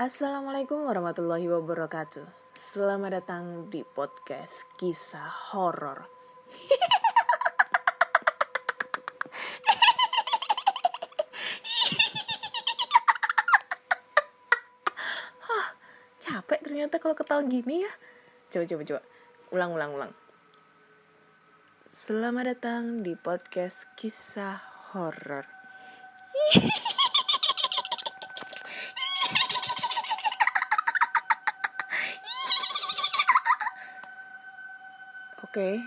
Assalamualaikum warahmatullahi wabarakatuh. Selamat datang di podcast kisah horor. Hah, capek ternyata kalau ketawa gini ya. Coba coba coba. Ulang ulang ulang. Selamat datang di podcast kisah horor. Oke.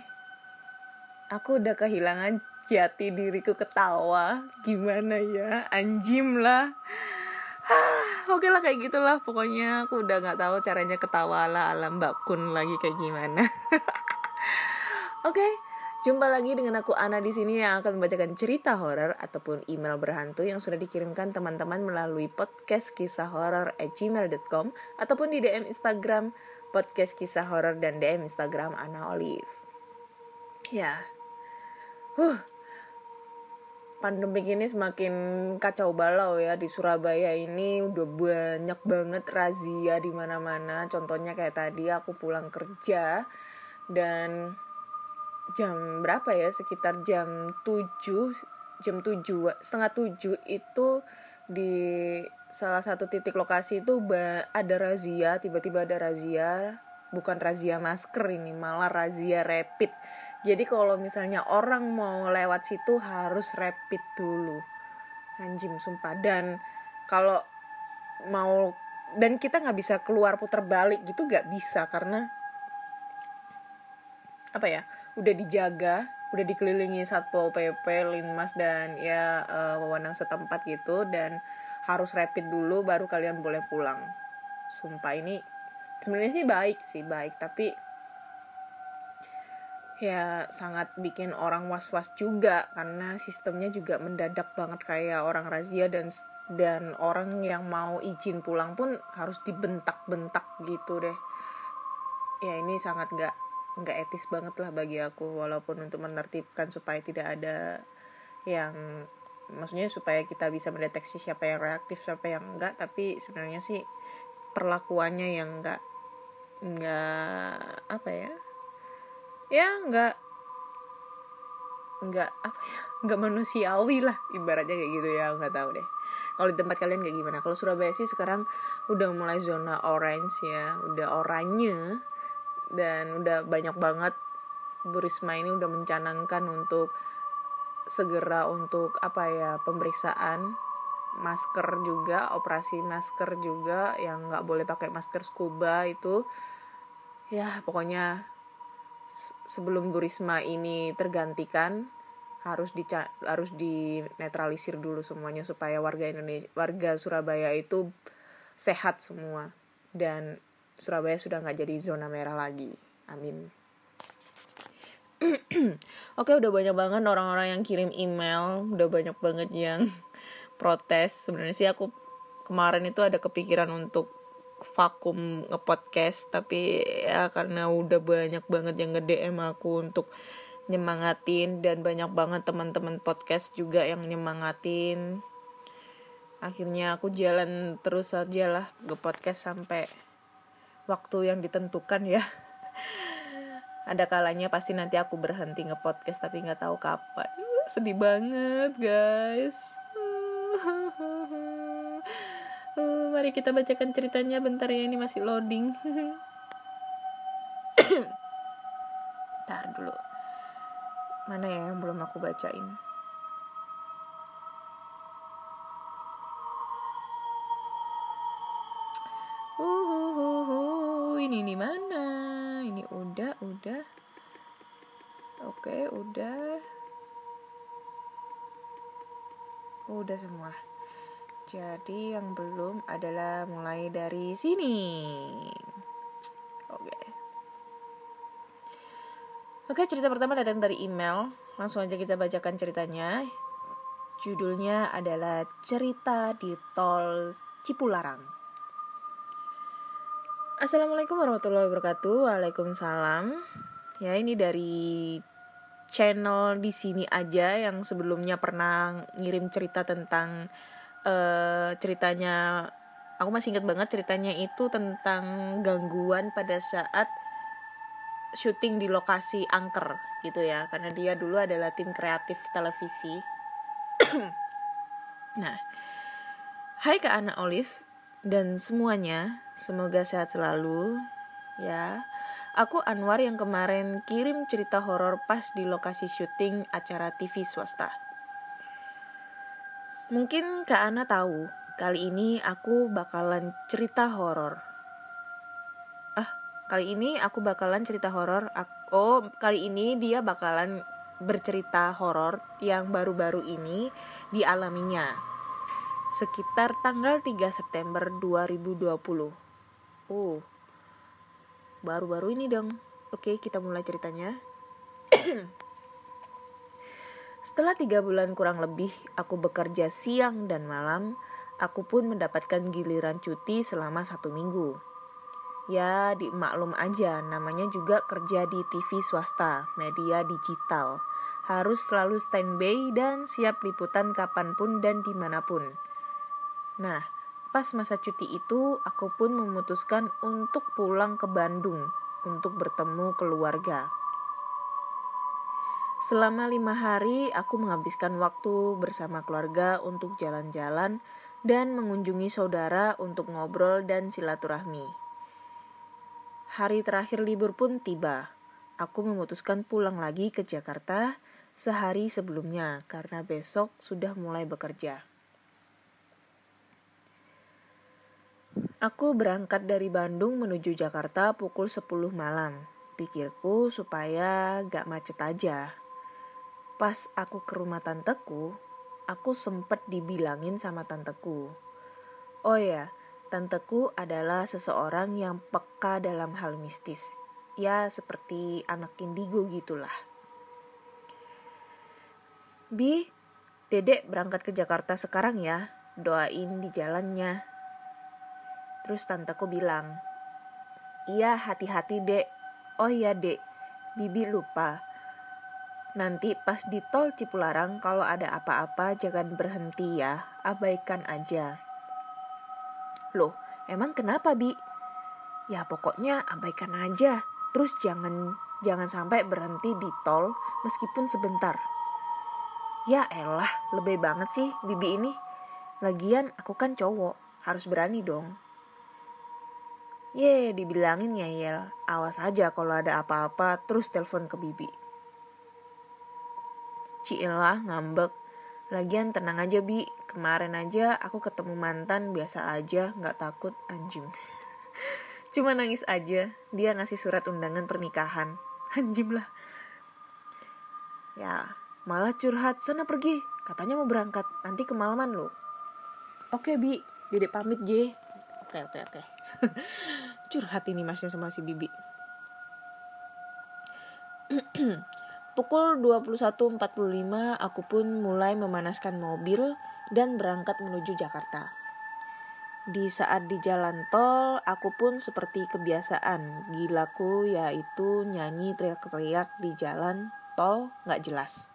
Aku udah kehilangan jati diriku ketawa. Gimana ya? Anjim lah. Ah, Oke lah kayak gitulah pokoknya aku udah nggak tahu caranya ketawa ala ala Mbak Kun lagi kayak gimana. Oke, jumpa lagi dengan aku Ana di sini yang akan membacakan cerita horor ataupun email berhantu yang sudah dikirimkan teman-teman melalui podcast kisah horor at gmail.com ataupun di DM Instagram podcast kisah horor dan DM Instagram Ana Olive. Ya, huh, pandemik ini semakin kacau balau ya di Surabaya ini udah banyak banget razia di mana-mana. Contohnya kayak tadi aku pulang kerja dan jam berapa ya sekitar jam 7 jam 7 setengah 7 itu di salah satu titik lokasi itu ada razia tiba-tiba ada razia bukan razia masker ini malah razia rapid. Jadi kalau misalnya orang mau lewat situ harus rapid dulu. Anjing sumpah. Dan kalau mau dan kita nggak bisa keluar putar balik gitu nggak bisa karena apa ya udah dijaga udah dikelilingi satpol pp linmas dan ya eh, wewenang setempat gitu. Dan harus rapid dulu baru kalian boleh pulang. Sumpah ini sebenarnya sih baik sih baik. Tapi ya sangat bikin orang was-was juga karena sistemnya juga mendadak banget kayak orang razia dan dan orang yang mau izin pulang pun harus dibentak-bentak gitu deh. Ya ini sangat nggak nggak etis banget lah bagi aku walaupun untuk menertibkan supaya tidak ada yang maksudnya supaya kita bisa mendeteksi siapa yang reaktif siapa yang enggak. Tapi sebenarnya sih perlakuannya yang enggak enggak apa ya? Ya enggak enggak apa ya? Enggak manusiawi lah ibaratnya kayak gitu ya nggak tahu deh. Kalau di tempat kalian kayak gimana? Kalau Surabaya sih sekarang udah mulai zona orange ya udah oranye dan udah banyak banget Bu Risma ini udah mencanangkan untuk segera untuk apa ya pemeriksaan. Masker juga operasi masker juga yang nggak boleh pakai masker scuba itu. Ya pokoknya se- sebelum Bu Risma ini tergantikan harus dica harus dinetralisir dulu semuanya supaya warga Indonesia warga Surabaya itu sehat semua. Dan Surabaya sudah nggak jadi zona merah lagi. Amin Oke udah banyak banget orang-orang yang kirim email. Udah banyak banget yang protes. Sebenarnya sih aku kemarin itu ada kepikiran untuk vakum nge-podcast Tapi ya karena udah banyak banget yang nge-DM aku untuk nyemangatin Dan banyak banget teman-teman podcast juga yang nyemangatin. Akhirnya aku jalan terus aja lah ke podcast sampai waktu yang ditentukan ya ada kalanya pasti nanti aku berhenti nge-podcast tapi nggak tahu kapan. Uh, sedih banget guys. Uh, mari kita bacakan ceritanya. Bentar ya ini masih loading. Ntar dulu. Mana ya yang belum aku bacain? Uhuhuhu, ini di mana? Udah, udah. Oke, udah. Udah semua. Jadi yang belum adalah mulai dari sini. Oke. Oke, cerita pertama datang dari email. Langsung aja kita bacakan ceritanya. Judulnya adalah Cerita di Tol Cipularang. Assalamualaikum warahmatullahi wabarakatuh. Waalaikumsalam. Ya, ini dari channel di sini aja yang sebelumnya pernah ngirim cerita tentang uh, ceritanya aku masih ingat banget ceritanya itu tentang gangguan pada saat syuting di lokasi angker gitu ya karena dia dulu adalah tim kreatif televisi nah hai ke anak Olive dan semuanya semoga sehat selalu ya aku Anwar yang kemarin kirim cerita horor pas di lokasi syuting acara TV swasta mungkin Kak Ana tahu kali ini aku bakalan cerita horor Kali ini aku bakalan cerita horor. Oh, kali ini dia bakalan bercerita horor yang baru-baru ini dialaminya. Sekitar tanggal 3 September 2020. Oh. Baru-baru ini dong. Oke, kita mulai ceritanya. Setelah tiga bulan kurang lebih, aku bekerja siang dan malam. Aku pun mendapatkan giliran cuti selama satu minggu ya dimaklum aja namanya juga kerja di TV swasta, media digital. Harus selalu standby dan siap liputan kapan pun dan di mana pun. Nah, pas masa cuti itu aku pun memutuskan untuk pulang ke Bandung untuk bertemu keluarga. Selama lima hari, aku menghabiskan waktu bersama keluarga untuk jalan-jalan dan mengunjungi saudara untuk ngobrol dan silaturahmi. Hari terakhir libur pun tiba. Aku memutuskan pulang lagi ke Jakarta sehari sebelumnya karena besok sudah mulai bekerja. Aku berangkat dari Bandung menuju Jakarta pukul 10 malam. Pikirku supaya gak macet aja. Pas aku ke rumah tanteku, aku sempet dibilangin sama tanteku. Oh ya, Tanteku adalah seseorang yang peka dalam hal mistis. Ya, seperti anak indigo gitulah. Bi, Dedek berangkat ke Jakarta sekarang ya. Doain di jalannya. Terus tanteku bilang, Iya, hati-hati, Dek. Oh iya, Dek. Bibi lupa. Nanti pas di tol Cipularang kalau ada apa-apa jangan berhenti ya, abaikan aja. Loh, emang kenapa, Bi? Ya pokoknya abaikan aja. Terus jangan jangan sampai berhenti di tol meskipun sebentar. Ya elah, lebih banget sih Bibi ini. Lagian aku kan cowok, harus berani dong. Ye, dibilangin ya awas aja kalau ada apa-apa terus telepon ke Bibi. Cilah ngambek, Lagian tenang aja Bi, kemarin aja aku ketemu mantan biasa aja, gak takut anjing. Cuma nangis aja, dia ngasih surat undangan pernikahan. Anjim lah. Ya, malah curhat, sana pergi. Katanya mau berangkat, nanti kemalaman lo. Oke Bi, dedek pamit J. Oke oke oke. curhat ini masnya sama si Bibi. Pukul 21.45 aku pun mulai memanaskan mobil dan berangkat menuju Jakarta. Di saat di jalan tol, aku pun seperti kebiasaan gilaku yaitu nyanyi teriak-teriak di jalan tol gak jelas.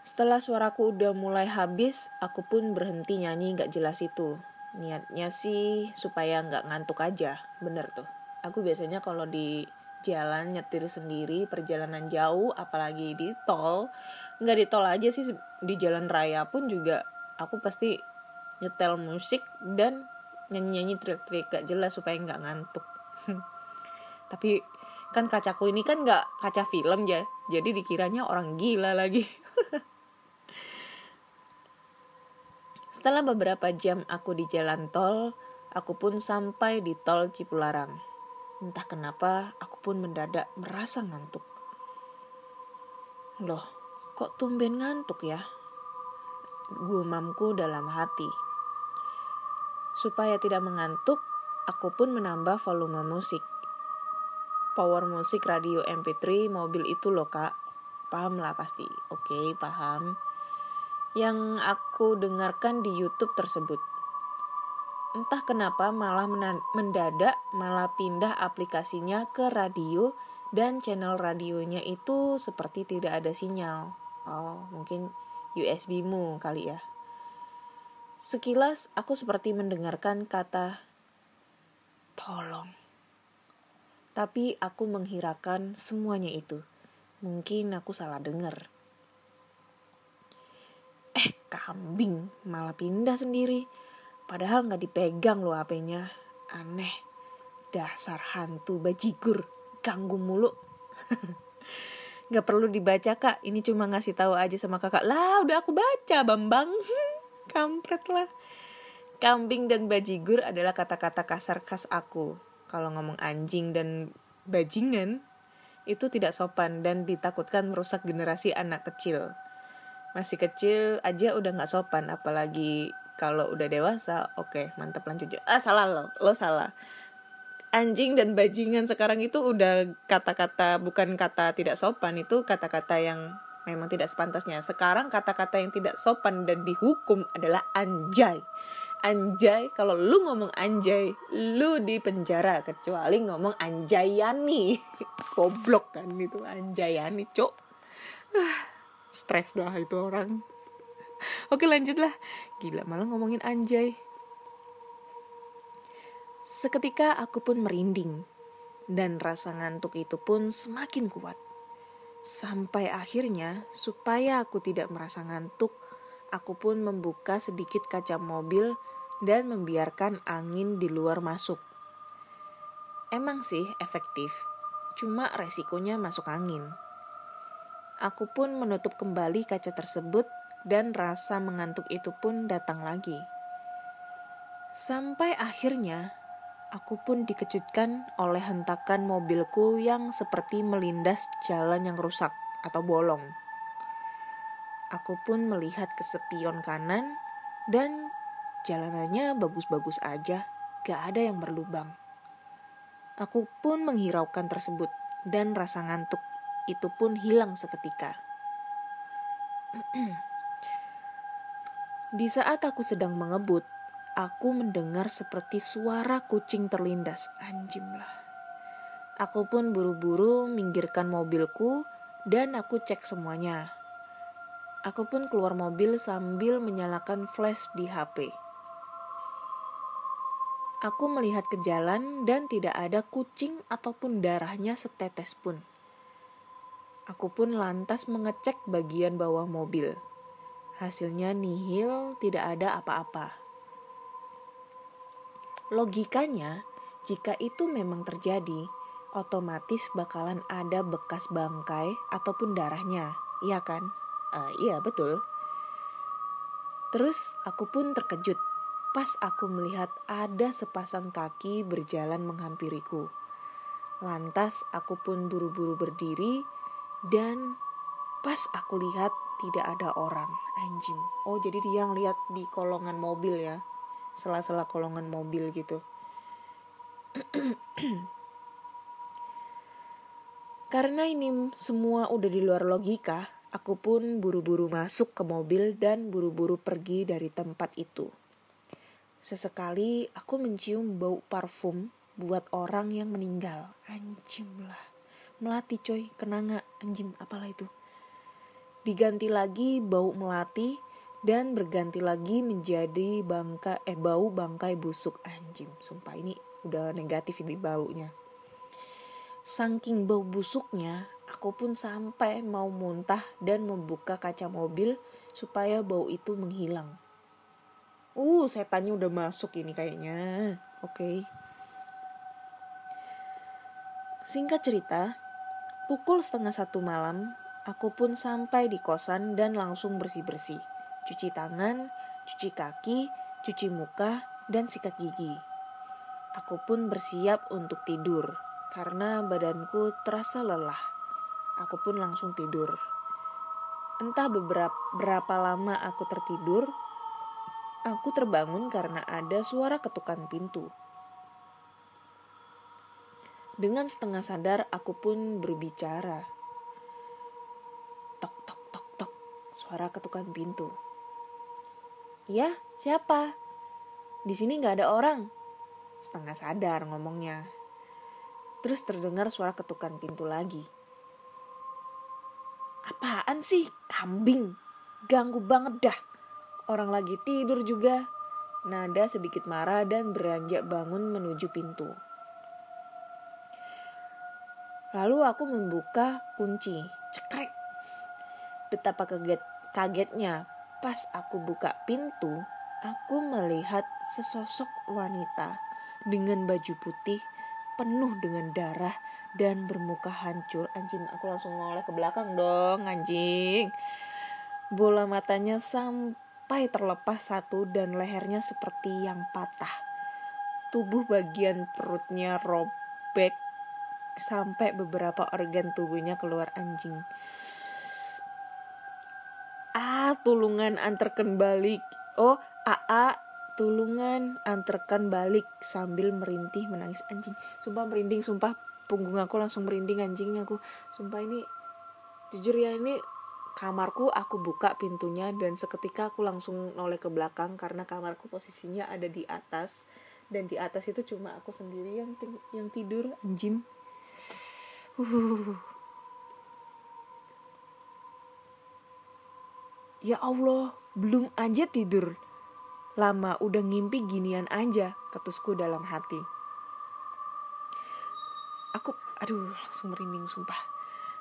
Setelah suaraku udah mulai habis, aku pun berhenti nyanyi gak jelas itu. Niatnya sih supaya gak ngantuk aja, bener tuh. Aku biasanya kalau di jalan nyetir sendiri perjalanan jauh apalagi di tol nggak di tol aja sih di jalan raya pun juga aku pasti nyetel musik dan nyanyi nyanyi trik-trik gak jelas supaya nggak ngantuk tapi kan kacaku ini kan nggak kaca film ya jadi dikiranya orang gila lagi setelah beberapa jam aku di jalan tol aku pun sampai di tol Cipularang Entah kenapa aku pun mendadak merasa ngantuk. Loh, kok tumben ngantuk ya? Gumamku dalam hati. Supaya tidak mengantuk, aku pun menambah volume musik. power musik radio MP3 mobil itu loh kak paham lah pasti oke paham yang aku dengarkan di YouTube tersebut entah kenapa malah mendadak malah pindah aplikasinya ke radio dan channel radionya itu seperti tidak ada sinyal oh mungkin USB-mu kali ya sekilas aku seperti mendengarkan kata tolong tapi aku menghirakan semuanya itu. Mungkin aku salah dengar. Eh, kambing malah pindah sendiri. Padahal nggak dipegang loh HP-nya. Aneh. Dasar hantu bajigur. Ganggu mulu. Gak perlu dibaca kak. Ini cuma ngasih tahu aja sama kakak. Lah udah aku baca Bambang. Kampret lah. Kambing dan bajigur adalah kata-kata kasar khas aku kalau ngomong anjing dan bajingan itu tidak sopan dan ditakutkan merusak generasi anak kecil. Masih kecil aja udah nggak sopan, apalagi kalau udah dewasa. Oke, mantap lanjut. Ah salah lo, lo salah. Anjing dan bajingan sekarang itu udah kata-kata bukan kata tidak sopan itu kata-kata yang memang tidak sepantasnya. Sekarang kata-kata yang tidak sopan dan dihukum adalah anjay anjay kalau lu ngomong anjay lu di penjara kecuali ngomong anjayani goblok kan itu anjayani cok ah, stres lah itu orang oke lanjut lah gila malah ngomongin anjay seketika aku pun merinding dan rasa ngantuk itu pun semakin kuat sampai akhirnya supaya aku tidak merasa ngantuk aku pun membuka sedikit kaca mobil dan membiarkan angin di luar masuk. Emang sih efektif, cuma resikonya masuk angin. Aku pun menutup kembali kaca tersebut dan rasa mengantuk itu pun datang lagi. Sampai akhirnya, aku pun dikejutkan oleh hentakan mobilku yang seperti melindas jalan yang rusak atau bolong. Aku pun melihat ke spion kanan dan Jalanannya bagus-bagus aja, gak ada yang berlubang. Aku pun menghiraukan tersebut dan rasa ngantuk itu pun hilang seketika. Di saat aku sedang mengebut, aku mendengar seperti suara kucing terlindas. Anjim lah. Aku pun buru-buru minggirkan mobilku dan aku cek semuanya. Aku pun keluar mobil sambil menyalakan flash di HP. Aku melihat ke jalan dan tidak ada kucing ataupun darahnya setetes pun. Aku pun lantas mengecek bagian bawah mobil. Hasilnya nihil, tidak ada apa-apa. Logikanya, jika itu memang terjadi, otomatis bakalan ada bekas bangkai ataupun darahnya, iya kan? Uh, iya, betul. Terus aku pun terkejut pas aku melihat ada sepasang kaki berjalan menghampiriku. Lantas aku pun buru-buru berdiri dan pas aku lihat tidak ada orang. Anjing. Oh, jadi dia ngeliat di kolongan mobil ya. Sela-sela kolongan mobil gitu. Karena ini semua udah di luar logika, aku pun buru-buru masuk ke mobil dan buru-buru pergi dari tempat itu. Sesekali aku mencium bau parfum buat orang yang meninggal. Anjim lah. Melati coy, kenanga, anjim, apalah itu. Diganti lagi bau melati dan berganti lagi menjadi bangka eh bau bangkai busuk anjim. Sumpah ini udah negatif ini baunya. Saking bau busuknya, aku pun sampai mau muntah dan membuka kaca mobil supaya bau itu menghilang. Uh, setannya udah masuk ini kayaknya. Oke. Okay. Singkat cerita, pukul setengah satu malam, aku pun sampai di kosan dan langsung bersih-bersih. Cuci tangan, cuci kaki, cuci muka, dan sikat gigi. Aku pun bersiap untuk tidur, karena badanku terasa lelah. Aku pun langsung tidur. Entah beberapa berapa lama aku tertidur, Aku terbangun karena ada suara ketukan pintu. Dengan setengah sadar aku pun berbicara. Tok tok tok tok, suara ketukan pintu. Ya, siapa? Di sini nggak ada orang. Setengah sadar ngomongnya. Terus terdengar suara ketukan pintu lagi. Apaan sih? Kambing. Ganggu banget dah. Orang lagi tidur juga. Nada sedikit marah dan beranjak bangun menuju pintu. Lalu aku membuka kunci, cekrek. Betapa kaget, kagetnya pas aku buka pintu, aku melihat sesosok wanita dengan baju putih penuh dengan darah dan bermuka hancur. Anjing, aku langsung ngoleh ke belakang dong, anjing. Bola matanya sampai terlepas satu dan lehernya seperti yang patah. Tubuh bagian perutnya robek sampai beberapa organ tubuhnya keluar anjing. Ah, tulungan antarkan balik. Oh, AA tulungan antarkan balik sambil merintih menangis anjing. Sumpah merinding, sumpah punggung aku langsung merinding anjing aku. Sumpah ini jujur ya ini kamarku aku buka pintunya dan seketika aku langsung noleh ke belakang karena kamarku posisinya ada di atas dan di atas itu cuma aku sendiri yang yang tidur anjing Ya Allah, belum aja tidur. Lama udah ngimpi ginian aja, ketusku dalam hati. Aku, aduh, langsung merinding sumpah.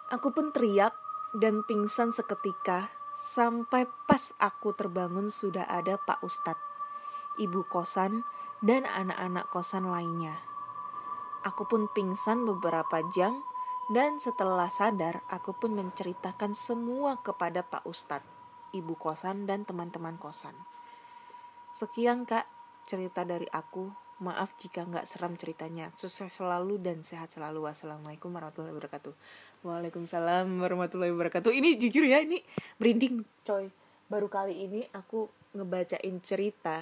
Aku pun teriak dan pingsan seketika sampai pas aku terbangun sudah ada Pak Ustadz, ibu kosan, dan anak-anak kosan lainnya. Aku pun pingsan beberapa jam dan setelah sadar, aku pun menceritakan semua kepada Pak Ustadz, ibu kosan, dan teman-teman kosan. Sekian kak, cerita dari aku. Maaf jika nggak seram ceritanya. Sukses selalu dan sehat selalu. Wassalamualaikum warahmatullahi wabarakatuh. Waalaikumsalam warahmatullahi wabarakatuh. Ini jujur ya, ini merinding coy. Baru kali ini aku ngebacain cerita.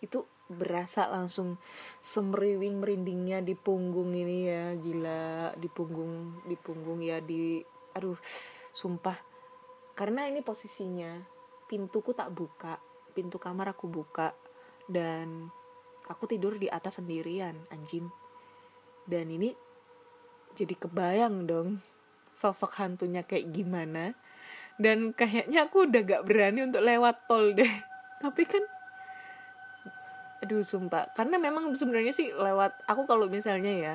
Itu berasa langsung semeriwing merindingnya di punggung ini ya gila di punggung di punggung ya di aduh sumpah. Karena ini posisinya pintuku tak buka pintu kamar aku buka dan aku tidur di atas sendirian anjing. Dan ini jadi kebayang dong sosok hantunya kayak gimana. Dan kayaknya aku udah gak berani untuk lewat tol deh. Tapi kan aduh sumpah. Karena memang sebenarnya sih lewat aku kalau misalnya ya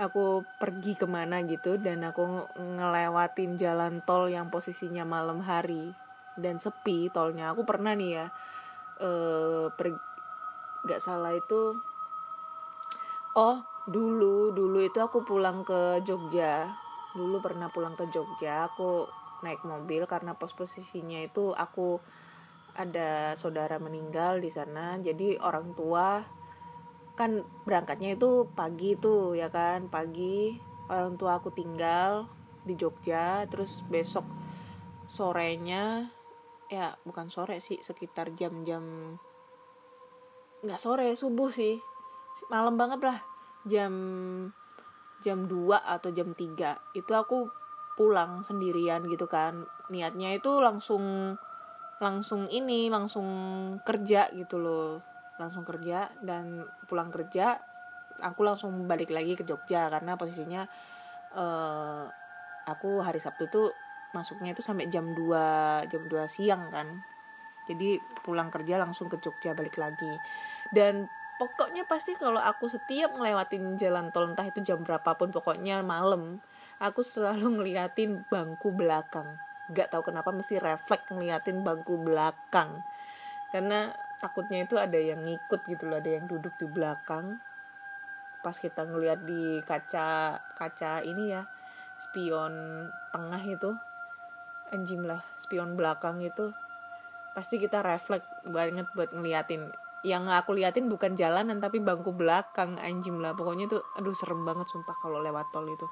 aku pergi ke mana gitu dan aku ngelewatin jalan tol yang posisinya malam hari dan sepi tolnya. Aku pernah nih ya eh per nggak salah itu oh dulu dulu itu aku pulang ke Jogja. Dulu pernah pulang ke Jogja aku naik mobil karena pos posisinya itu aku ada saudara meninggal di sana jadi orang tua kan berangkatnya itu pagi tuh ya kan? Pagi orang tua aku tinggal di Jogja terus besok sorenya ya bukan sore sih sekitar jam-jam nggak sore subuh sih. Malam banget lah jam jam 2 atau jam 3 itu aku pulang sendirian gitu kan. Niatnya itu langsung langsung ini langsung kerja gitu loh. Langsung kerja dan pulang kerja aku langsung balik lagi ke Jogja karena posisinya uh, aku hari Sabtu tuh masuknya itu sampai jam 2 jam 2 siang kan. Jadi pulang kerja langsung ke Jogja balik lagi. Dan pokoknya pasti kalau aku setiap ngelewatin jalan tol entah itu jam berapapun pokoknya malam aku selalu ngeliatin bangku belakang gak tahu kenapa mesti refleks ngeliatin bangku belakang. Karena takutnya itu ada yang ngikut gitu loh ada yang duduk di belakang. Pas kita ngeliat di kaca kaca ini ya spion tengah itu anjing lah spion belakang itu pasti kita refleks banget buat ngeliatin. Yang aku liatin bukan jalanan tapi bangku belakang anjing lah. Pokoknya tuh aduh serem banget sumpah kalau lewat tol itu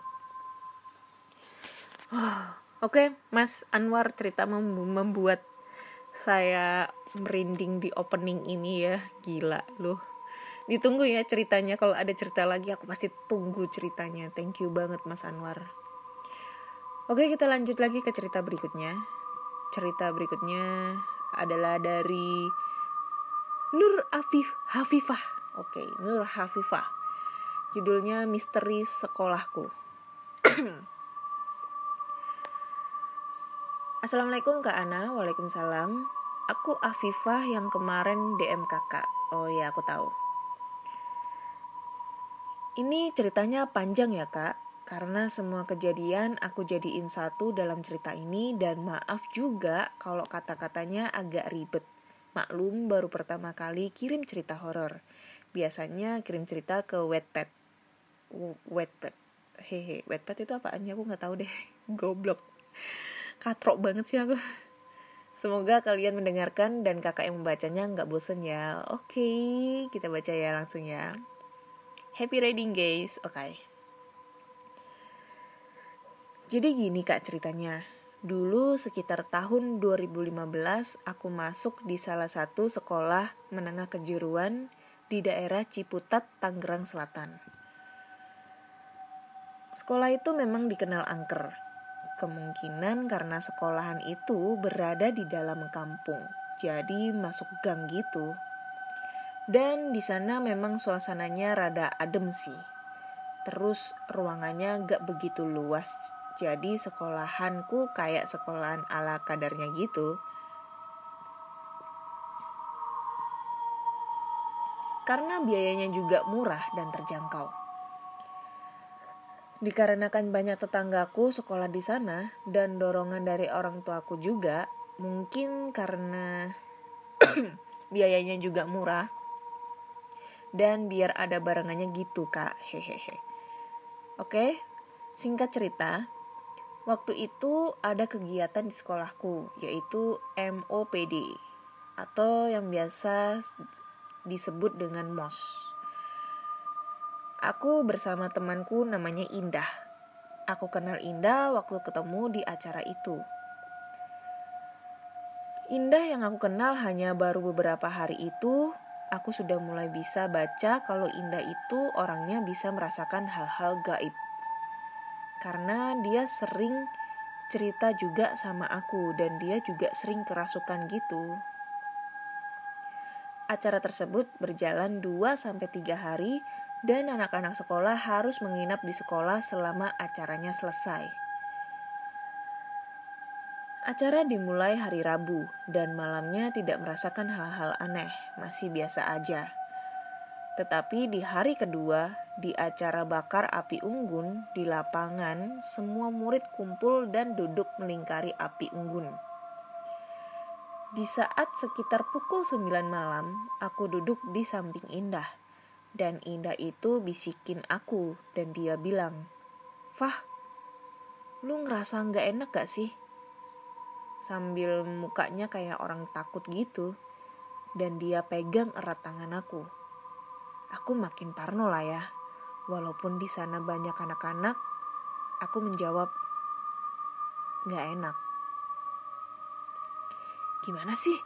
Oke, Mas Anwar cerita membuat saya merinding di opening ini ya, gila loh. ditunggu ya ceritanya. Kalau ada cerita lagi aku pasti tunggu ceritanya. Thank you banget Mas Anwar. Oke kita lanjut lagi ke cerita berikutnya. Cerita berikutnya adalah dari Nur Afif Hafifah. Oke Nur Hafifah. Judulnya Misteri Sekolahku Assalamualaikum Kak Ana, Waalaikumsalam. Aku Afifah yang kemarin DM kakak. Oh iya, aku tahu. Ini ceritanya panjang ya kak, karena semua kejadian aku jadiin satu dalam cerita ini dan maaf juga kalau kata-katanya agak ribet. Maklum baru pertama kali kirim cerita horor. Biasanya kirim cerita ke Wattpad. Wattpad. Hehe, Wattpad itu apaannya aku nggak tahu deh. Goblok katrok banget sih aku Semoga kalian mendengarkan dan kakak yang membacanya nggak bosen ya. Oke, kita baca ya langsung ya. Happy reading guys. Oke. Okay. Jadi gini kak ceritanya. Dulu sekitar tahun 2015 aku masuk di salah satu sekolah menengah kejuruan di daerah Ciputat, Tangerang Selatan. Sekolah itu memang dikenal angker, Kemungkinan karena sekolahan itu berada di dalam kampung, jadi masuk gang gitu. Dan di sana memang suasananya rada adem sih. Terus ruangannya gak begitu luas, jadi sekolahanku kayak sekolahan ala kadarnya gitu. Karena biayanya juga murah dan terjangkau. Dikarenakan banyak tetanggaku sekolah di sana dan dorongan dari orang tuaku juga, mungkin karena biayanya juga murah. Dan biar ada barengannya gitu kak. Hehehe. Oke singkat cerita. Waktu itu ada kegiatan di sekolahku yaitu MOPD atau yang biasa disebut dengan MOS Aku bersama temanku namanya Indah. Aku kenal Indah waktu ketemu di acara itu. Indah yang aku kenal hanya baru beberapa hari itu, aku sudah mulai bisa baca kalau Indah itu orangnya bisa merasakan hal-hal gaib. Karena dia sering cerita juga sama aku dan dia juga sering kerasukan gitu. Acara tersebut berjalan 2 3 hari dan anak-anak sekolah harus menginap di sekolah selama acaranya selesai. Acara dimulai hari Rabu, dan malamnya tidak merasakan hal-hal aneh, masih biasa aja. Tetapi di hari kedua, di acara bakar api unggun di lapangan, semua murid kumpul dan duduk melingkari api unggun. Di saat sekitar pukul 9 malam, aku duduk di samping Indah dan Indah itu bisikin aku dan dia bilang, Fah, lu ngerasa nggak enak gak sih? Sambil mukanya kayak orang takut gitu. Dan dia pegang erat tangan aku. Aku makin parno lah ya. Walaupun di sana banyak anak-anak, aku menjawab, nggak enak. Gimana sih?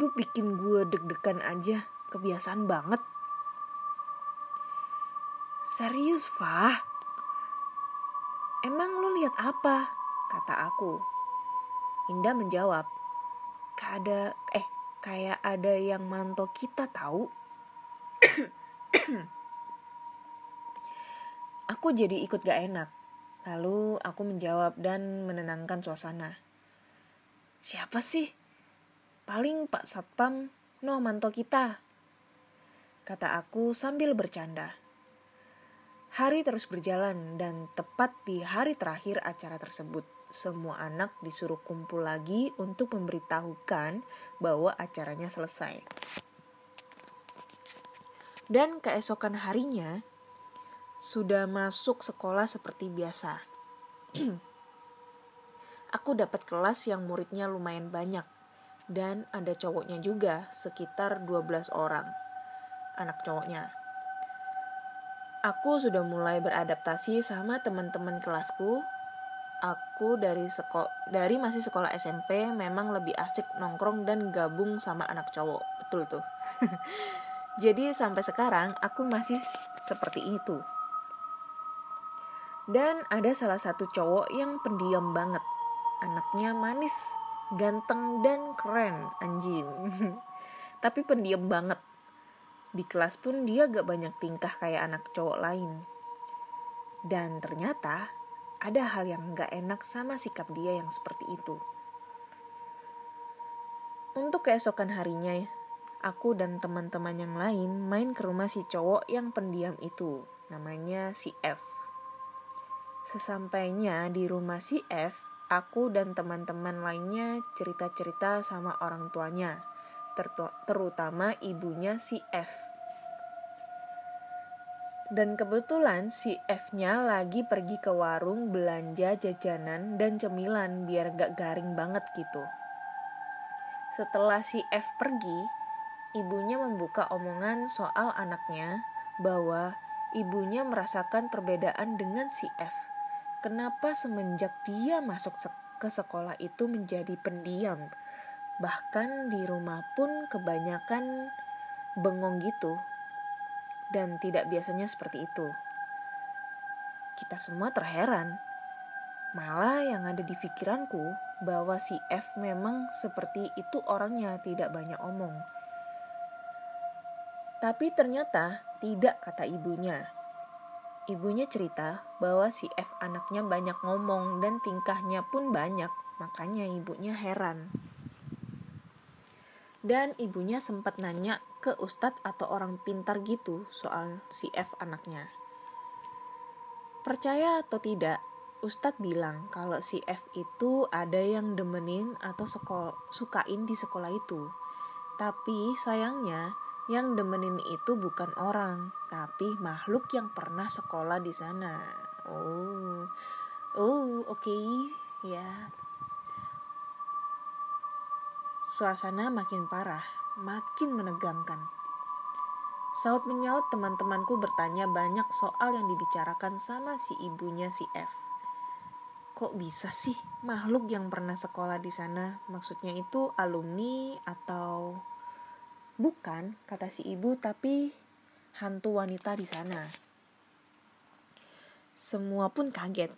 Lu bikin gue deg-degan aja, kebiasaan banget. Serius, Fah? Emang lu lihat apa? Kata aku. Indah menjawab, ada eh kayak ada yang mantau kita tahu. aku jadi ikut gak enak. Lalu aku menjawab dan menenangkan suasana. Siapa sih? Paling Pak Satpam no mantau kita. Kata aku sambil bercanda. Hari terus berjalan dan tepat di hari terakhir acara tersebut, semua anak disuruh kumpul lagi untuk memberitahukan bahwa acaranya selesai. Dan keesokan harinya, sudah masuk sekolah seperti biasa. Aku dapat kelas yang muridnya lumayan banyak, dan ada cowoknya juga, sekitar 12 orang. Anak cowoknya aku sudah mulai beradaptasi sama teman-teman kelasku. Aku dari sekolah dari masih sekolah SMP memang lebih asik nongkrong dan gabung sama anak cowok. Betul tuh. Jadi sampai sekarang aku masih seperti itu. Dan ada salah satu cowok yang pendiam banget. Anaknya manis, ganteng dan keren, anjing. Tapi pendiam banget. Di kelas pun dia gak banyak tingkah kayak anak cowok lain. Dan ternyata ada hal yang gak enak sama sikap dia yang seperti itu. Untuk keesokan harinya, aku dan teman-teman yang lain main ke rumah si cowok yang pendiam itu. Namanya si F. Sesampainya di rumah si F, aku dan teman-teman lainnya cerita-cerita sama orang tuanya, terutama ibunya si F. Dan kebetulan si F-nya lagi pergi ke warung belanja jajanan dan cemilan biar gak garing banget gitu. Setelah si F pergi, ibunya membuka omongan soal anaknya bahwa ibunya merasakan perbedaan dengan si F. Kenapa semenjak dia masuk ke sekolah itu menjadi pendiam? Bahkan di rumah pun kebanyakan bengong gitu. Dan tidak biasanya seperti itu. Kita semua terheran Malah yang ada di pikiranku bahwa si F memang seperti itu orangnya tidak banyak omong. Tapi ternyata tidak kata ibunya. Ibunya cerita bahwa si F anaknya banyak ngomong dan tingkahnya pun banyak, makanya ibunya heran. Dan ibunya sempat nanya ke ustadz atau orang pintar gitu soal si F anaknya. Percaya atau tidak, Ustadz bilang kalau si F itu ada yang demenin atau sukain di sekolah itu. Tapi sayangnya yang demenin itu bukan orang, tapi makhluk yang pernah sekolah di sana. Oh, oh, oke, okay. ya. Suasana makin parah, makin menegangkan. Saut menyaut teman-temanku bertanya banyak soal yang dibicarakan sama si ibunya si F. Kok bisa sih makhluk yang pernah sekolah di sana? Maksudnya itu alumni atau bukan kata si ibu tapi hantu wanita di sana. Semua pun kaget.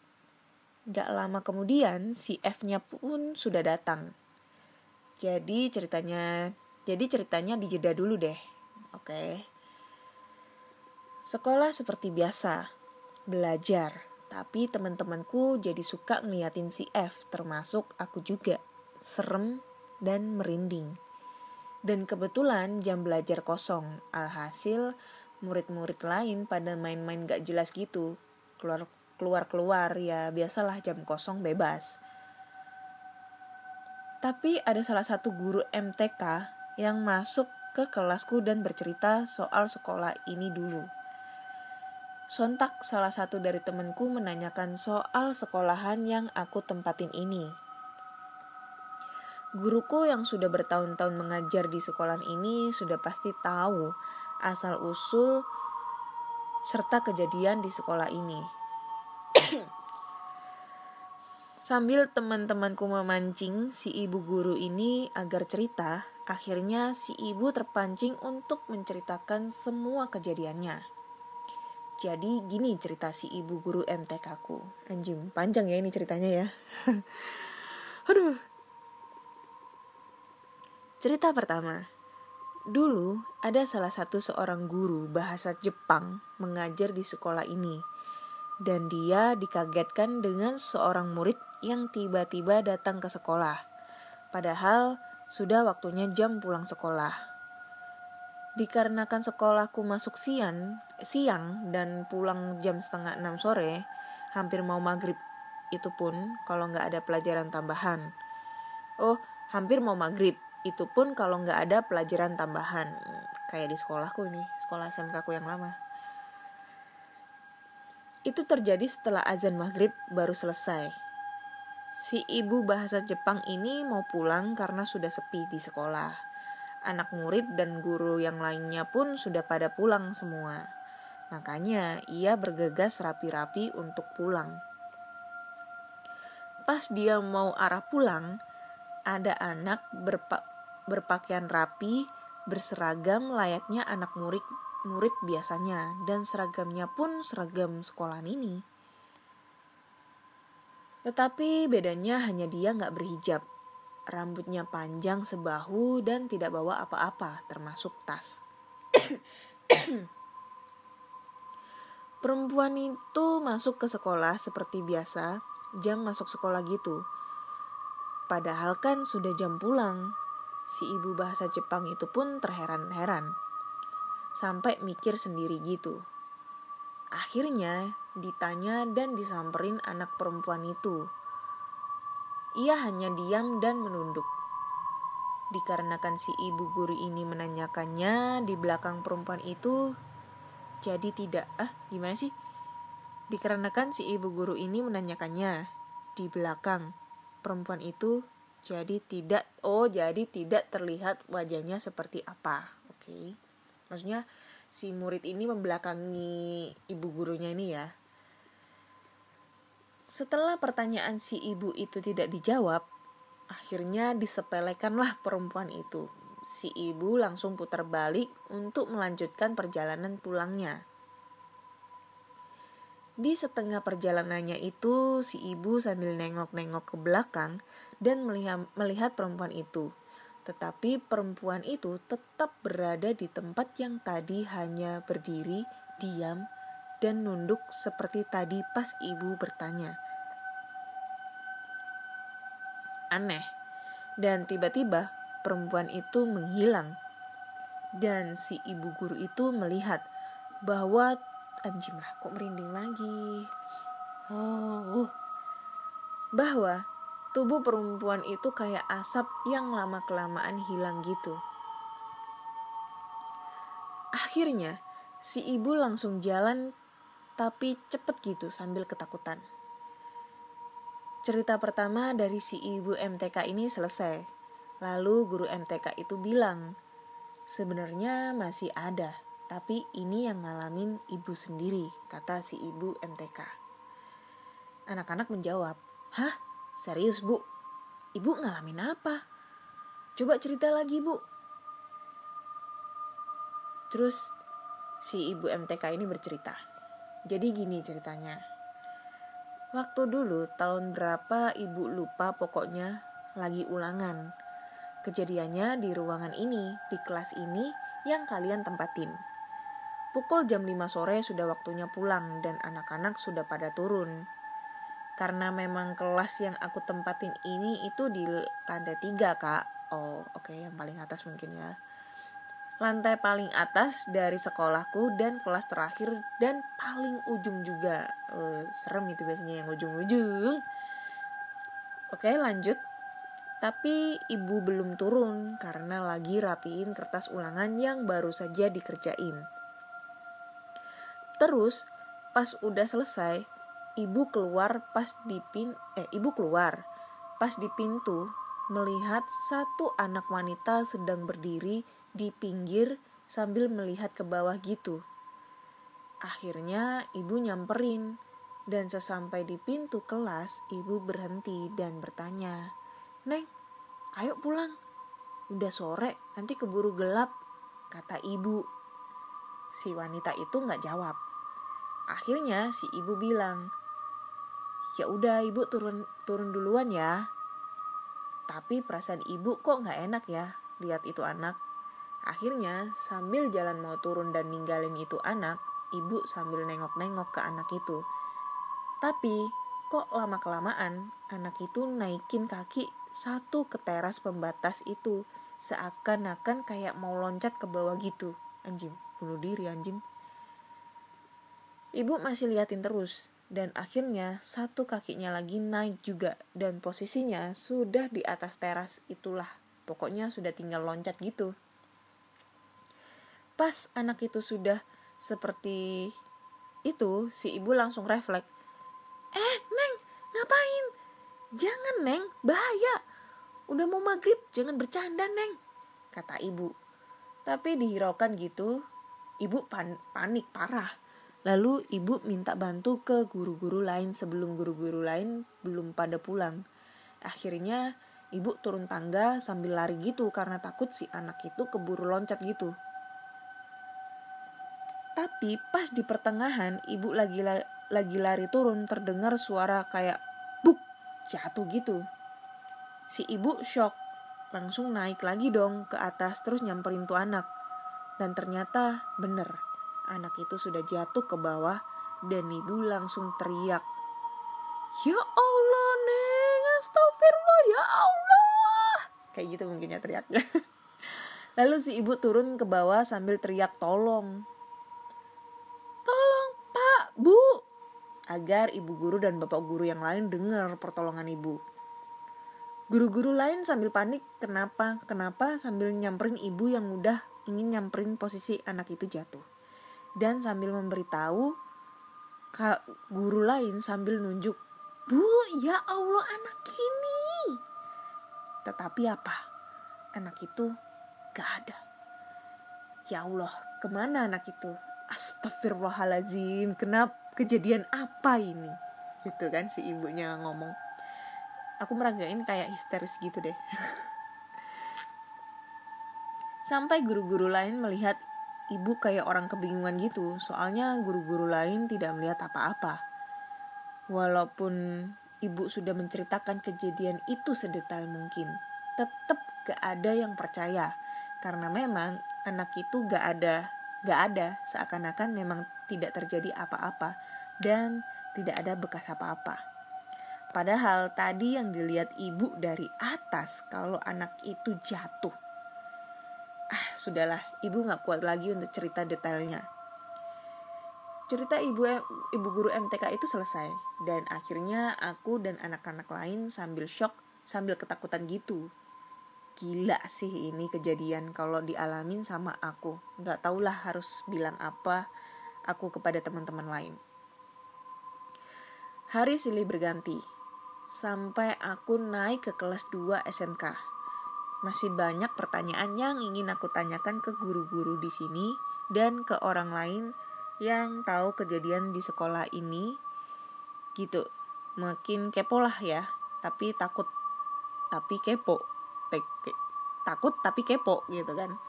Gak lama kemudian si F-nya pun sudah datang jadi ceritanya jadi ceritanya dijeda dulu deh oke sekolah seperti biasa belajar tapi teman-temanku jadi suka ngeliatin si F, termasuk aku juga. Serem dan merinding. Dan kebetulan jam belajar kosong. Alhasil murid-murid lain pada main-main gak jelas gitu. Keluar keluar-keluar ya biasalah jam kosong bebas. Tapi ada salah satu guru MTK yang masuk ke kelasku dan bercerita soal sekolah ini dulu. Sontak salah satu dari temanku menanyakan soal sekolahan yang aku tempatin ini. Guruku yang sudah bertahun-tahun mengajar di sekolah ini sudah pasti tahu asal-usul serta kejadian di sekolah ini. Sambil teman-temanku memancing si ibu guru ini agar cerita, akhirnya si ibu terpancing untuk menceritakan semua kejadiannya. Jadi gini cerita si ibu guru MTK ku. Anjing, panjang ya ini ceritanya ya. Aduh. Cerita pertama. Dulu ada salah satu seorang guru bahasa Jepang mengajar di sekolah ini. Dan dia dikagetkan dengan seorang murid yang tiba-tiba datang ke sekolah. Padahal sudah waktunya jam pulang sekolah. Dikarenakan sekolahku masuk siang, siang dan pulang jam setengah enam sore, hampir mau maghrib. Itu pun kalau nggak ada pelajaran tambahan. Oh, hampir mau maghrib. Itu pun kalau nggak ada pelajaran tambahan. Kayak di sekolahku nih, sekolah SMK ku yang lama. Itu terjadi setelah azan maghrib baru selesai. Si ibu bahasa Jepang ini mau pulang karena sudah sepi di sekolah anak murid dan guru yang lainnya pun sudah pada pulang semua. Makanya ia bergegas rapi-rapi untuk pulang. Pas dia mau arah pulang, ada anak berpa berpakaian rapi berseragam layaknya anak murid murid biasanya dan seragamnya pun seragam sekolahan ini. Tetapi bedanya hanya dia nggak berhijab. Rambutnya panjang sebahu dan tidak bawa apa-apa termasuk tas. Perempuan itu masuk ke sekolah seperti biasa, jam masuk sekolah gitu. Padahal kan sudah jam pulang. Si ibu bahasa Jepang itu pun terheran-heran sampai mikir sendiri gitu. Akhirnya ditanya dan disamperin anak perempuan itu. Ia hanya diam dan menunduk. Dikarenakan si ibu guru ini menanyakannya di belakang perempuan itu, jadi tidak. Ah, gimana sih? Dikarenakan si ibu guru ini menanyakannya di belakang perempuan itu, jadi tidak. Oh, jadi tidak terlihat wajahnya seperti apa. Oke. Okay maksudnya si murid ini membelakangi ibu gurunya ini ya. Setelah pertanyaan si ibu itu tidak dijawab akhirnya disepelekanlah perempuan itu. Si ibu langsung putar balik untuk melanjutkan perjalanan pulangnya. Di setengah perjalanannya itu, si ibu sambil nengok-nengok ke belakang dan melihat, melihat perempuan itu. Tetapi perempuan itu tetap berada di tempat yang tadi hanya berdiri, diam, dan nunduk seperti tadi pas ibu bertanya. Aneh. Dan tiba-tiba perempuan itu menghilang. Dan si ibu guru itu melihat bahwa anjing kok merinding lagi. Oh, bahwa tubuh perempuan itu kayak asap yang lama-kelamaan hilang gitu. Akhirnya, si ibu langsung jalan tapi cepet gitu sambil ketakutan. Cerita pertama dari si ibu MTK ini selesai. Lalu guru MTK itu bilang, sebenarnya masih ada, tapi ini yang ngalamin ibu sendiri, kata si ibu MTK. Anak-anak menjawab, hah? Serius bu, ibu ngalamin apa? Coba cerita lagi bu. Terus si ibu MTK ini bercerita. Jadi gini ceritanya. Waktu dulu tahun berapa ibu lupa pokoknya lagi ulangan. Kejadiannya di ruangan ini, di kelas ini yang kalian tempatin. Pukul jam 5 sore sudah waktunya pulang dan anak-anak sudah pada turun karena memang kelas yang aku tempatin ini itu di lantai tiga kak. Oh oke okay, yang paling atas mungkin ya. Lantai paling atas dari sekolahku dan kelas terakhir dan paling ujung juga. Uh, serem itu biasanya yang ujung-ujung. Oke okay, lanjut. Tapi ibu belum turun karena lagi rapiin kertas ulangan yang baru saja dikerjain. Terus pas udah selesai ibu keluar pas di pin eh ibu keluar pas di pintu melihat satu anak wanita sedang berdiri di pinggir sambil melihat ke bawah gitu. Akhirnya ibu nyamperin dan sesampai di pintu kelas ibu berhenti dan bertanya, "Neng, ayo pulang. Udah sore, nanti keburu gelap," kata ibu. Si wanita itu nggak jawab. Akhirnya si ibu bilang, ya udah ibu turun turun duluan ya. Tapi perasaan ibu kok nggak enak ya lihat itu anak. Akhirnya sambil jalan mau turun dan ninggalin itu anak ibu sambil nengok-nengok ke anak itu. Tapi kok lama kelamaan anak itu naikin kaki satu ke teras pembatas itu seakan-akan kayak mau loncat ke bawah gitu. Anjing bunuh diri anjing. Ibu masih liatin terus dan akhirnya satu kakinya lagi naik juga dan posisinya sudah di atas teras itulah. Pokoknya sudah tinggal loncat gitu. Pas anak itu sudah seperti itu si ibu langsung refleks. Eh neng ngapain? Jangan neng bahaya. Udah mau maghrib jangan bercanda neng kata ibu. Tapi dihiraukan gitu ibu pan panik parah Lalu ibu minta bantu ke guru-guru lain sebelum guru-guru lain belum pada pulang. Akhirnya Ibu turun tangga sambil lari gitu karena takut si anak itu keburu loncat gitu. Tapi pas di pertengahan ibu lagi lagi lari turun terdengar suara kayak buk jatuh gitu. Si ibu shock langsung naik lagi dong ke atas terus nyamperin tuh anak. Dan ternyata bener anak itu sudah jatuh ke bawah dan ibu langsung teriak. Ya Allah neng astagfirullah ya Allah. Kayak gitu mungkinnya teriaknya. Lalu si ibu turun ke bawah sambil teriak tolong Bu! Agar ibu guru dan bapak guru yang lain dengar pertolongan ibu. Guru-guru lain sambil panik, kenapa? Kenapa? Sambil nyamperin ibu yang udah ingin nyamperin posisi anak itu jatuh. Dan sambil memberitahu kak guru lain sambil nunjuk, Bu, ya Allah anak ini. Tetapi apa? Anak itu gak ada. Ya Allah, ke mana anak itu? Astagfirullahalazim, kenapa kejadian apa ini? Gitu kan si ibunya ngomong. Aku meragain kayak histeris gitu deh. Sampai guru-guru lain melihat ibu kayak orang kebingungan gitu, soalnya guru-guru lain tidak melihat apa-apa. Walaupun ibu sudah menceritakan kejadian itu sedetail mungkin, tetap gak ada yang percaya karena memang anak itu gak ada gak ada seakan-akan memang tidak terjadi apa-apa dan tidak ada bekas apa-apa. Padahal tadi yang dilihat ibu dari atas kalau anak itu jatuh. Ah, sudahlah, ibu gak kuat lagi untuk cerita detailnya. Cerita ibu ibu guru MTK itu selesai dan akhirnya aku dan anak-anak lain sambil shock sambil ketakutan gitu. Gila sih ini kejadian kalau dialamin sama aku. Nggak lah harus bilang apa aku kepada teman-teman lain. Hari silih berganti sampai aku naik ke kelas 2 SMK masih banyak pertanyaan yang ingin aku tanyakan ke guru-guru di sini dan ke orang lain yang tahu kejadian di sekolah ini. Gitu. Makin kepo lah ya. Tapi takut tapi kepo. Takut tapi kepo gitu kan.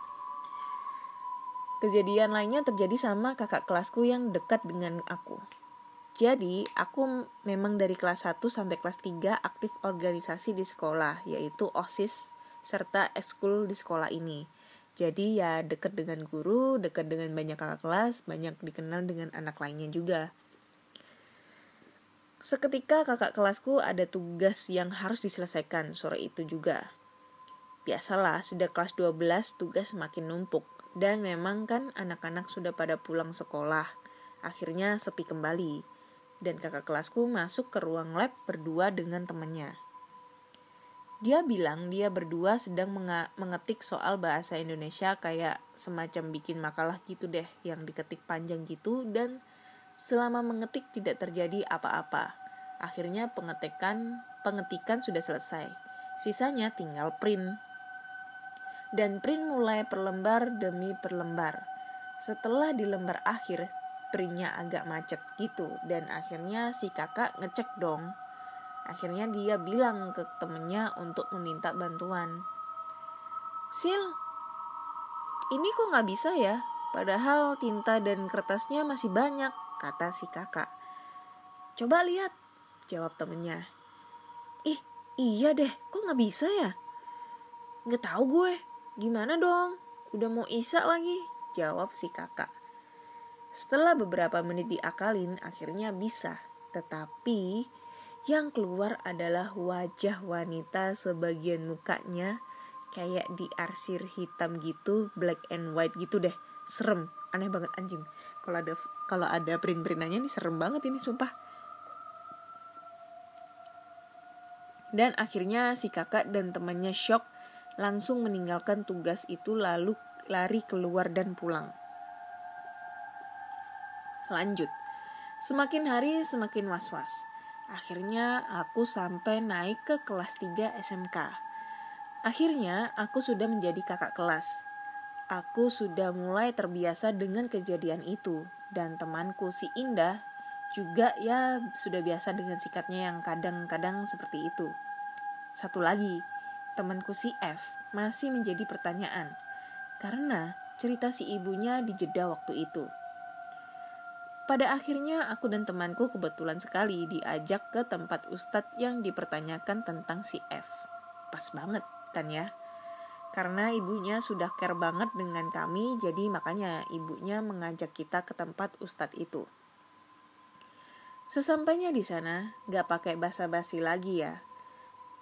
Kejadian lainnya terjadi sama kakak kelasku yang dekat dengan aku. Jadi aku memang dari kelas 1 sampai kelas 3 aktif organisasi di sekolah yaitu OSIS serta ekskul di sekolah ini jadi ya dekat dengan guru, dekat dengan banyak kakak kelas, banyak dikenal dengan anak lainnya juga. Seketika kakak kelasku ada tugas yang harus diselesaikan sore itu juga. Biasalah, sudah kelas 12 tugas makin numpuk. Dan memang kan anak-anak sudah pada pulang sekolah. Akhirnya sepi kembali. Dan kakak kelasku masuk ke ruang lab berdua dengan temannya. Dia bilang dia berdua sedang mengetik soal bahasa Indonesia kayak semacam bikin makalah gitu deh yang diketik panjang gitu dan selama mengetik tidak terjadi apa-apa. Akhirnya pengetikan pengetikan sudah selesai. Sisanya tinggal print dan print mulai perlembar demi perlembar. Setelah di lembar akhir, printnya agak macet gitu dan akhirnya si kakak ngecek dong. Akhirnya dia bilang ke temennya untuk meminta bantuan. Sil, ini kok nggak bisa ya? Padahal tinta dan kertasnya masih banyak, kata si kakak. Coba lihat, jawab temennya. Ih, iya deh, kok nggak bisa ya? Nggak tahu gue, Gimana dong? Udah mau isak lagi? Jawab si kakak. Setelah beberapa menit diakalin, akhirnya bisa. Tetapi yang keluar adalah wajah wanita sebagian mukanya kayak diarsir hitam gitu, black and white gitu deh. Serem, aneh banget anjing. Kalau ada kalau ada print-printannya ini serem banget ini sumpah. Dan akhirnya si kakak dan temannya shock langsung meninggalkan tugas itu lalu lari keluar dan pulang. Lanjut. Semakin hari semakin was-was. Akhirnya aku sampai naik ke kelas 3 SMK. Akhirnya aku sudah menjadi kakak kelas. Aku sudah mulai terbiasa dengan kejadian itu dan temanku si Indah juga ya sudah biasa dengan sikapnya yang kadang-kadang seperti itu. Satu lagi, temanku si F masih menjadi pertanyaan karena cerita si ibunya dijeda waktu itu. Pada akhirnya aku dan temanku kebetulan sekali diajak ke tempat ustadz yang dipertanyakan tentang si F. Pas banget kan ya? Karena ibunya sudah care banget dengan kami, jadi makanya ibunya mengajak kita ke tempat ustadz itu. Sesampainya di sana, gak pakai basa-basi lagi ya.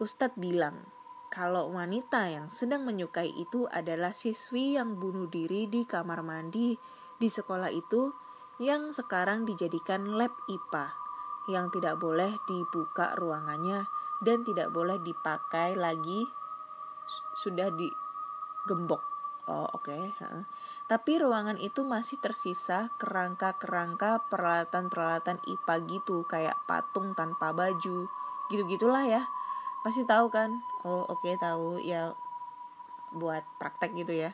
Ustadz bilang, kalau wanita yang sedang menyukai itu adalah siswi yang bunuh diri di kamar mandi di sekolah itu yang sekarang dijadikan lab IPA yang tidak boleh dibuka ruangannya dan tidak boleh dipakai lagi sudah digembok. Oh, oke, okay. Tapi ruangan itu masih tersisa kerangka-kerangka peralatan-peralatan IPA gitu, kayak patung tanpa baju. Gitu-gitulah ya. Pasti tahu kan? Oh, oke, okay, tahu ya buat praktek gitu ya.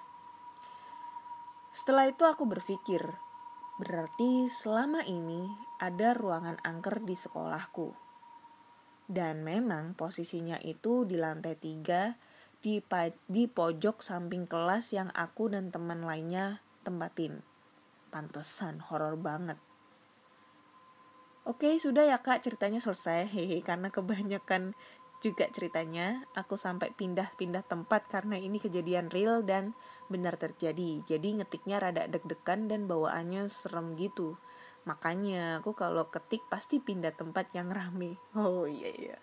Setelah itu aku berpikir, berarti selama ini ada ruangan angker di sekolahku. Dan memang posisinya itu di lantai tiga di, di pojok samping kelas yang aku dan teman lainnya tempatin. Pantesan horor banget. Oke, sudah ya kak ceritanya selesai. Hehe, karena kebanyakan juga ceritanya aku sampai pindah-pindah tempat karena ini kejadian real dan benar terjadi. Jadi ngetiknya rada deg-degan dan bawaannya serem gitu. Makanya aku kalau ketik pasti pindah tempat yang rame. Oh iya iya.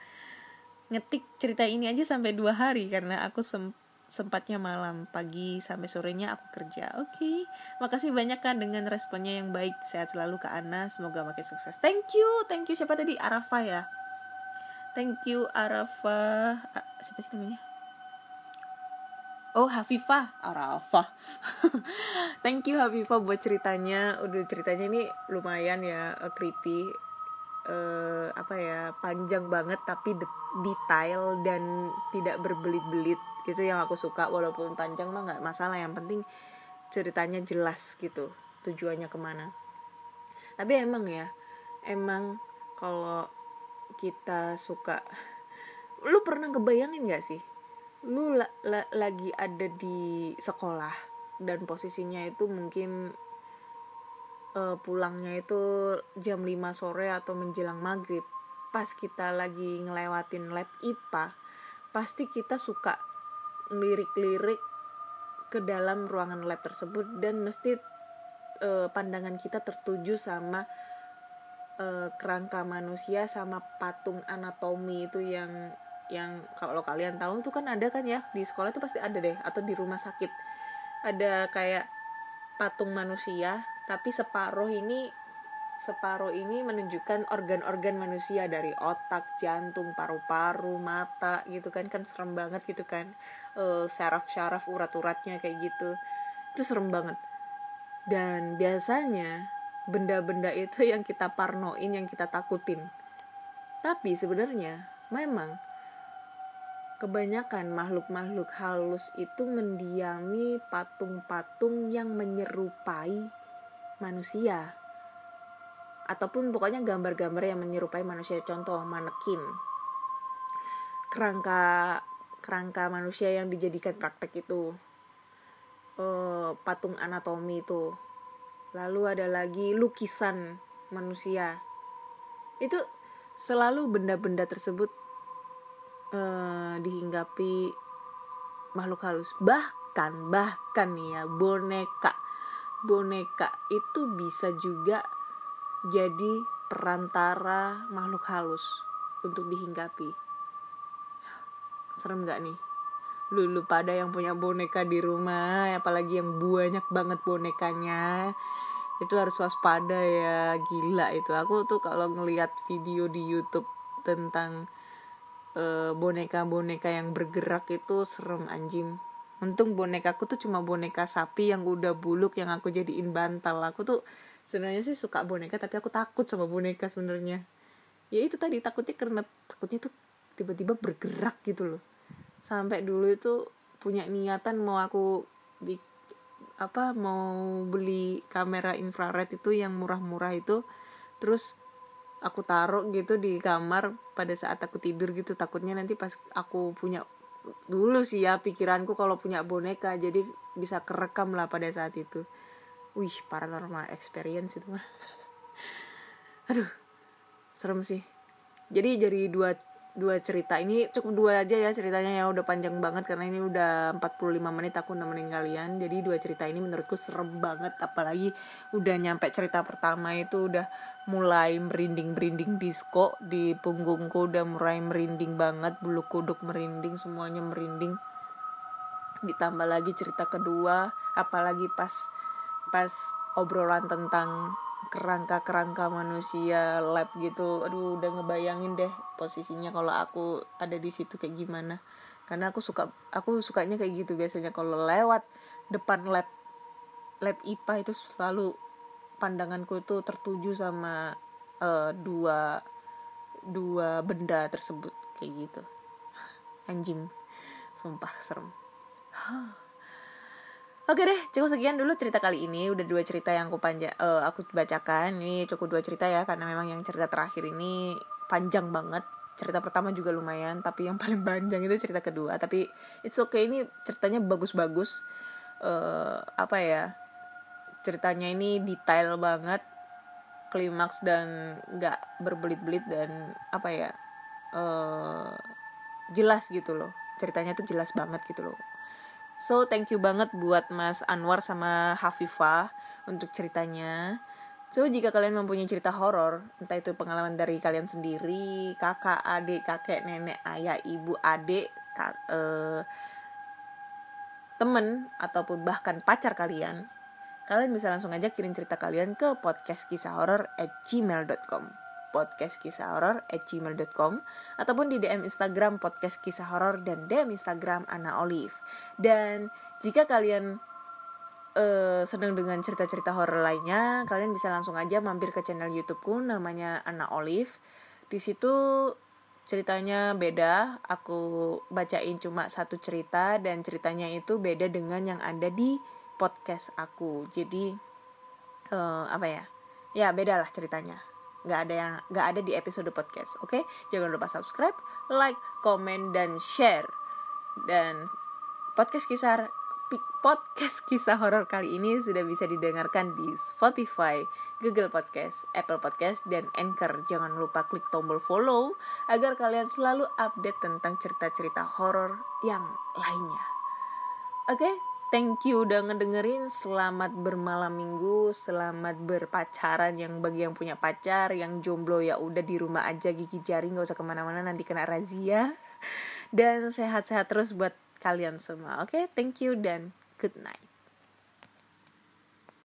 Ngetik cerita ini aja sampai dua hari karena aku sem sempatnya malam. Pagi sampai sorenya aku kerja. Oke. Okay. makasih banyak kan dengan responnya yang baik. Sehat selalu ke Ana. Semoga makin sukses. Thank you. Thank you siapa tadi? Arafa ya? Thank you Arafa siapa sih namanya Oh Hafifah? Arafa Thank you Hafifah buat ceritanya. Udah ceritanya ini lumayan ya uh, creepy. Uh, apa ya panjang banget tapi detail dan tidak berbelit-belit. Itu yang aku suka. Walaupun panjang mah nggak masalah. Yang penting ceritanya jelas gitu. Tujuannya ke mana. Tapi emang ya emang kalau kita suka lu pernah kebayangin gak sih lu la, la, lagi ada di sekolah dan posisinya itu mungkin uh, pulangnya itu jam 5 sore atau menjelang maghrib. Pas kita lagi ngelewatin lab IPA pasti kita suka lirik-lirik ke dalam ruangan lab tersebut dan mesti uh, pandangan kita tertuju sama uh, kerangka manusia sama patung anatomi itu yang yang kalau kalian tahu tuh kan ada kan ya di sekolah itu pasti ada deh atau di rumah sakit. Ada kayak patung manusia tapi separuh ini separuh ini menunjukkan organ-organ manusia dari otak, jantung, paru-paru, mata gitu kan kan serem banget gitu kan. Uh, syaraf-syaraf urat-uratnya kayak gitu. Itu serem banget. Dan biasanya benda-benda itu yang kita parnoin yang kita takutin. Tapi sebenarnya memang kebanyakan makhluk-makhluk halus itu mendiami patung-patung yang menyerupai manusia. Ataupun pokoknya gambar-gambar yang menyerupai manusia. Contoh manekin. Kerangka kerangka manusia yang dijadikan praktek itu. Uh, patung anatomi itu. Lalu ada lagi lukisan manusia. Itu selalu benda-benda tersebut uh, dihinggapi makhluk halus bahkan bahkan nih ya boneka boneka itu bisa juga jadi perantara makhluk halus untuk dihinggapi. Serem gak nih? Lu, lu pada yang punya boneka di rumah, apalagi yang banyak banget bonekanya, itu harus waspada ya, gila itu. Aku tuh kalau ngeliat video di YouTube tentang eh, boneka-boneka yang bergerak itu serem anjing. Untung bonekaku tuh cuma boneka sapi yang udah buluk yang aku jadiin bantal. Aku tuh sebenarnya sih suka boneka tapi aku takut sama boneka sebenarnya. Ya itu tadi takutnya karena takutnya tuh tiba-tiba bergerak gitu loh. Sampai dulu itu punya niatan mau aku apa mau beli kamera infrared itu yang murah-murah itu. Terus aku taruh gitu di kamar pada saat aku tidur gitu. Takutnya nanti pas aku punya dulu sih ya pikiranku kalau punya boneka jadi bisa kerekam lah pada saat itu. Wih paranormal experience itu mah. Aduh serem sih. Jadi dari dua dua cerita. Ini cukup dua aja ya ceritanya ya udah panjang banget karena ini udah 45 menit aku nemenin kalian. Jadi dua cerita ini menurutku serem banget apalagi udah nyampe cerita pertama itu udah mulai merinding merinding disco di punggungku udah mulai merinding banget bulu kuduk merinding semuanya merinding. Ditambah lagi cerita kedua apalagi pas pas obrolan tentang kerangka-kerangka manusia lab gitu. Aduh udah ngebayangin deh posisinya kalau aku ada di situ kayak gimana. Karena aku suka aku sukanya kayak gitu biasanya. Kalau lewat depan lab lab IPA itu selalu pandanganku tuh tertuju sama uh, dua dua benda tersebut. Kayak gitu. Anjing. Sumpah serem Oke deh, cukup sekian dulu cerita kali ini. Udah dua cerita yang aku panja, uh, aku bacakan. Ini cukup dua cerita ya, karena memang yang cerita terakhir ini panjang banget. Cerita pertama juga lumayan, tapi yang paling panjang itu cerita kedua. Tapi it's okay, ini ceritanya bagus-bagus. Uh, apa ya? Ceritanya ini detail banget, klimaks dan nggak berbelit-belit dan apa ya? Uh, jelas gitu loh. Ceritanya tuh jelas banget gitu loh So thank you banget buat Mas Anwar sama Hafifah untuk ceritanya. So jika kalian mempunyai cerita horor, entah itu pengalaman dari kalian sendiri, kakak, adik, kakek, nenek, ayah, ibu, adik, kak, eh, temen ataupun bahkan pacar kalian, kalian bisa langsung aja kirim cerita kalian ke podcast kisah horor at gmail.com podcast kisah horor at gmail.com ataupun di DM Instagram podcast kisah horor dan DM Instagram Ana Olive. Dan jika kalian uh, senang dengan cerita-cerita horor lainnya, kalian bisa langsung aja mampir ke channel YouTubeku namanya Ana Olive. Di situ ceritanya beda, aku bacain cuma satu cerita dan ceritanya itu beda dengan yang ada di podcast aku. Jadi uh, apa ya? Ya beda lah ceritanya nggak ada yang nggak ada di episode podcast oke okay? jangan lupa subscribe like comment dan share dan podcast kisah podcast kisah horor kali ini sudah bisa didengarkan di Spotify, Google Podcast, Apple Podcast, dan Anchor. Jangan lupa klik tombol follow agar kalian selalu update tentang cerita-cerita horor yang lainnya. Oke, okay? Thank you udah ngedengerin. Selamat bermalam minggu. Selamat berpacaran Yang bagi yang punya pacar Yang jomblo ya udah di rumah aja Gigi jari gak usah ke mana-mana Nanti kena razia. Dan sehat-sehat terus buat kalian semua. Oke okay? thank you dan good night